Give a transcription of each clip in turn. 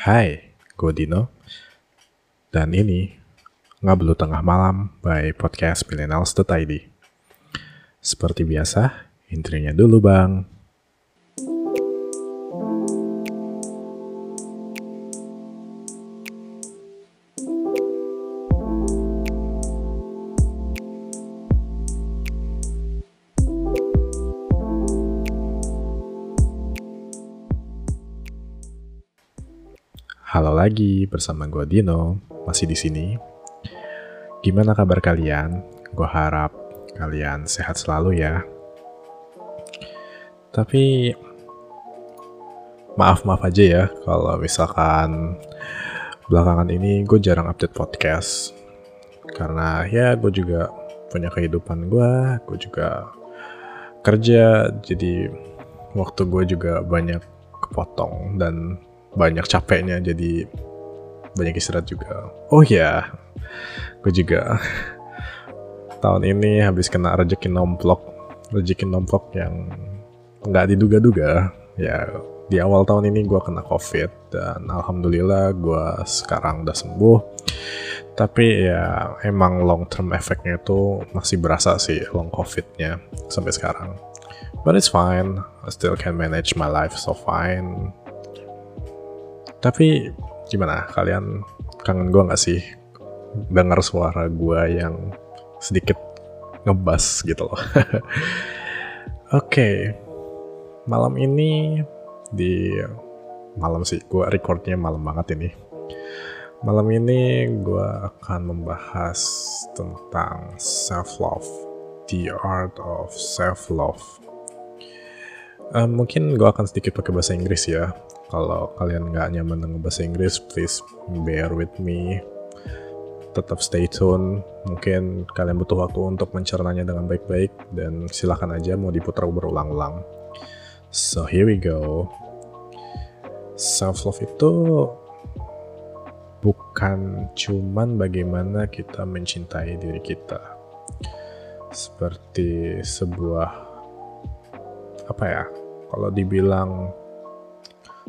Hai, gue Dino. Dan ini Ngablu Tengah Malam by Podcast Millennials.id. Seperti biasa, intrinya dulu bang. Halo lagi bersama gue Dino, masih di sini. Gimana kabar kalian? Gue harap kalian sehat selalu ya. Tapi maaf-maaf aja ya kalau misalkan belakangan ini gue jarang update podcast. Karena ya gue juga punya kehidupan gue, gue juga kerja, jadi waktu gue juga banyak kepotong dan banyak capeknya jadi banyak istirahat juga. Oh ya, gue juga tahun ini habis kena rezeki nomplok, rezeki nomplok yang nggak diduga-duga. Ya di awal tahun ini gue kena covid dan alhamdulillah gue sekarang udah sembuh. Tapi ya emang long term efeknya itu masih berasa sih long covidnya sampai sekarang. But it's fine, I still can manage my life so fine tapi gimana kalian kangen gue nggak sih dengar suara gue yang sedikit ngebas gitu loh. Oke, okay. malam ini di malam sih gue recordnya malam banget ini. Malam ini gue akan membahas tentang self love, the art of self love. Uh, mungkin gue akan sedikit pakai bahasa Inggris ya, kalau kalian nggak nyaman dengan bahasa Inggris, please bear with me. Tetap stay tune. Mungkin kalian butuh waktu untuk mencernanya dengan baik-baik dan silahkan aja mau diputar berulang-ulang. So here we go. Self love itu bukan cuman bagaimana kita mencintai diri kita. Seperti sebuah apa ya? Kalau dibilang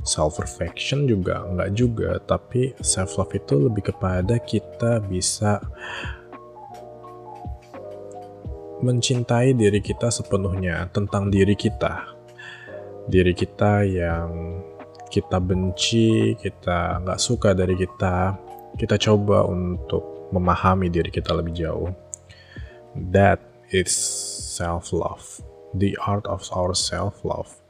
self perfection juga enggak juga tapi self love itu lebih kepada kita bisa mencintai diri kita sepenuhnya tentang diri kita. Diri kita yang kita benci kita nggak suka dari kita kita coba untuk memahami diri kita lebih jauh. That is self love the art of our self love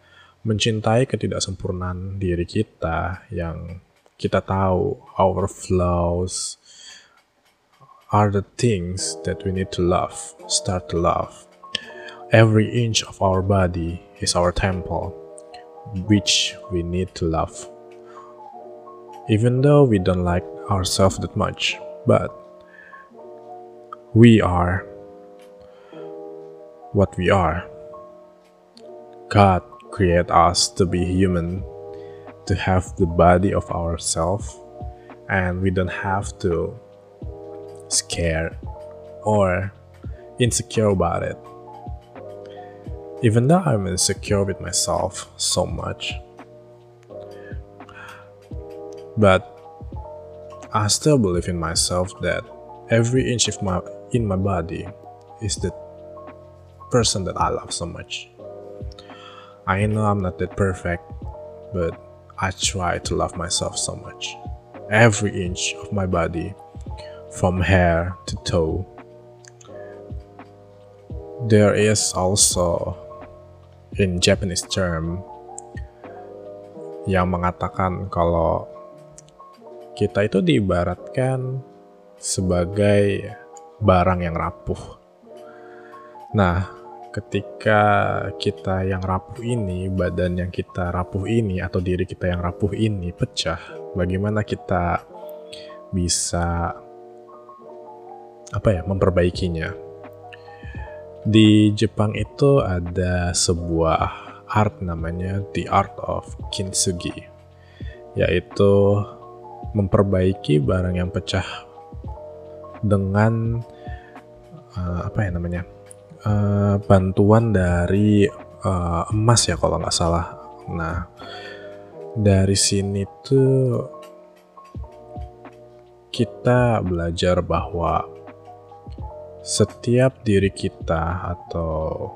mencintai ketidaksempurnaan diri kita yang kita tahu our flaws are the things that we need to love, start to love. Every inch of our body is our temple, which we need to love. Even though we don't like ourselves that much, but we are what we are. God create us to be human, to have the body of ourselves, and we don't have to scare or insecure about it. Even though I'm insecure with myself so much, but I still believe in myself that every inch of my in my body is the person that I love so much. I know I'm not that perfect, but I try to love myself so much. Every inch of my body, from hair to toe. There is also in Japanese term yang mengatakan kalau kita itu diibaratkan sebagai barang yang rapuh. Nah, ketika kita yang rapuh ini, badan yang kita rapuh ini, atau diri kita yang rapuh ini pecah, bagaimana kita bisa apa ya memperbaikinya? Di Jepang itu ada sebuah art namanya The Art of Kintsugi, yaitu memperbaiki barang yang pecah dengan uh, apa ya namanya? Uh, bantuan dari uh, emas ya kalau nggak salah. Nah dari sini tuh kita belajar bahwa setiap diri kita atau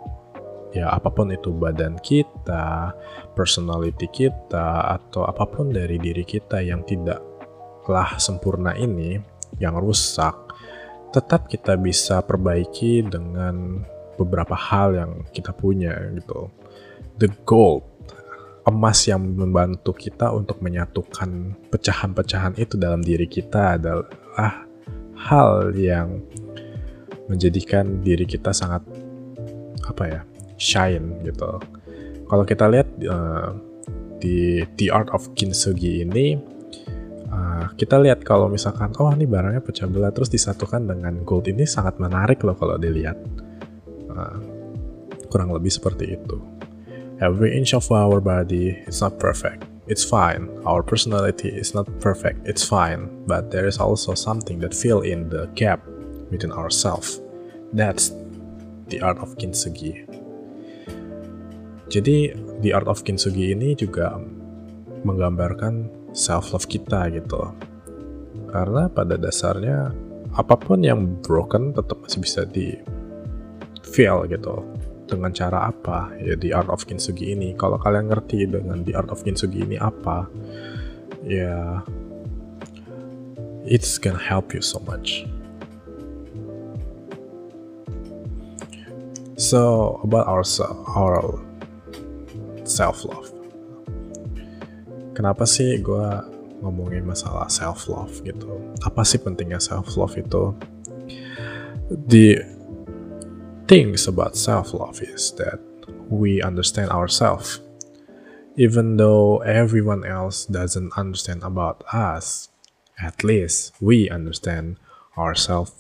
ya apa pun itu badan kita, personality kita atau apa pun dari diri kita yang tidaklah sempurna ini yang rusak tetap kita bisa perbaiki dengan beberapa hal yang kita punya gitu. The gold emas yang membantu kita untuk menyatukan pecahan-pecahan itu dalam diri kita adalah hal yang menjadikan diri kita sangat apa ya shine gitu. Kalau kita lihat uh, di The Art of Kintsugi ini uh, kita lihat kalau misalkan oh ini barangnya pecah belah terus disatukan dengan gold ini sangat menarik loh kalau dilihat uh, kurang lebih seperti itu. Every inch of our body is not perfect. It's fine. Our personality is not perfect. It's fine. But there is also something that fill in the gap within ourselves. That's the art of kintsugi. Jadi the art of kintsugi ini juga menggambarkan self love kita gitu. Karena pada dasarnya apa pun yang broken tetap masih bisa di feel gitu. Dengan cara apa? Ya di Art of Kintsugi ini. Kalau kalian ngerti dengan di Art of Kintsugi ini apa ya it's gonna help you so much. So about our our self love kenapa sih gue ngomongin masalah self love gitu? Apa sih pentingnya self love itu? Di things about self love is that we understand ourselves. Even though everyone else doesn't understand about us, at least we understand ourselves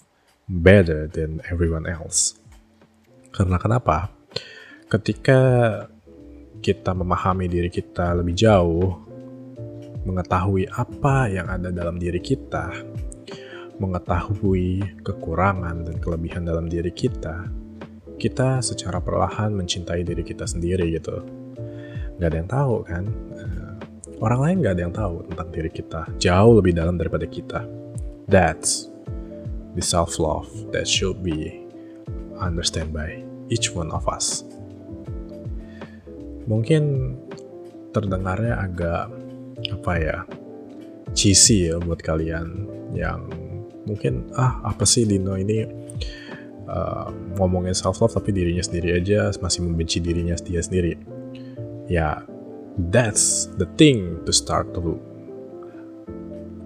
better than everyone else. Karena kenapa? Ketika kita memahami diri kita lebih jauh, mengetahui apa yang ada dalam diri kita, mengetahui kekurangan dan kelebihan dalam diri kita, kita secara perlahan mencintai diri kita sendiri gitu. Gak ada yang tahu kan. Eh, orang lain gak ada yang tahu tentang diri kita. Jauh lebih dalam daripada kita. That's the self-love that should be understand by each one of us. Mungkin terdengarnya agak apa ya cheesy ya buat kalian yang mungkin ah apa sih Dino ini uh, ngomongin self love tapi dirinya sendiri aja masih membenci dirinya dia sendiri. Ya that's the thing to start to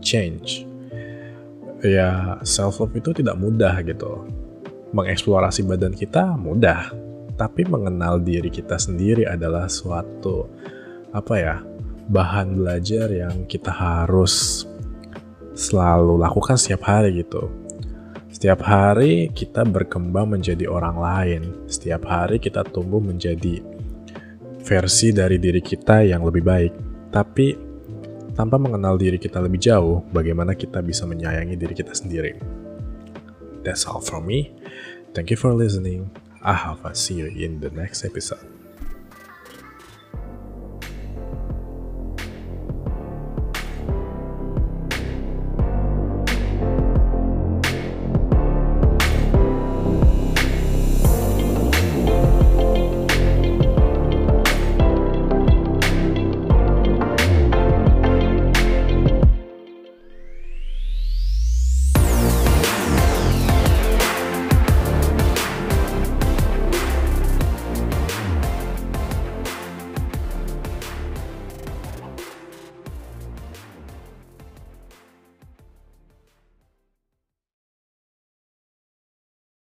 change. Ya self love itu tidak mudah gitu. Mengeksplorasi badan kita mudah tapi mengenal diri kita sendiri adalah suatu apa ya bahan belajar yang kita harus selalu lakukan setiap hari gitu setiap hari kita berkembang menjadi orang lain. Setiap hari kita tumbuh menjadi versi dari diri kita yang lebih baik. Tapi tanpa mengenal diri kita lebih jauh, bagaimana kita bisa menyayangi diri kita sendiri. That's all from me. Thank you for listening. I hope I see you in the next episode.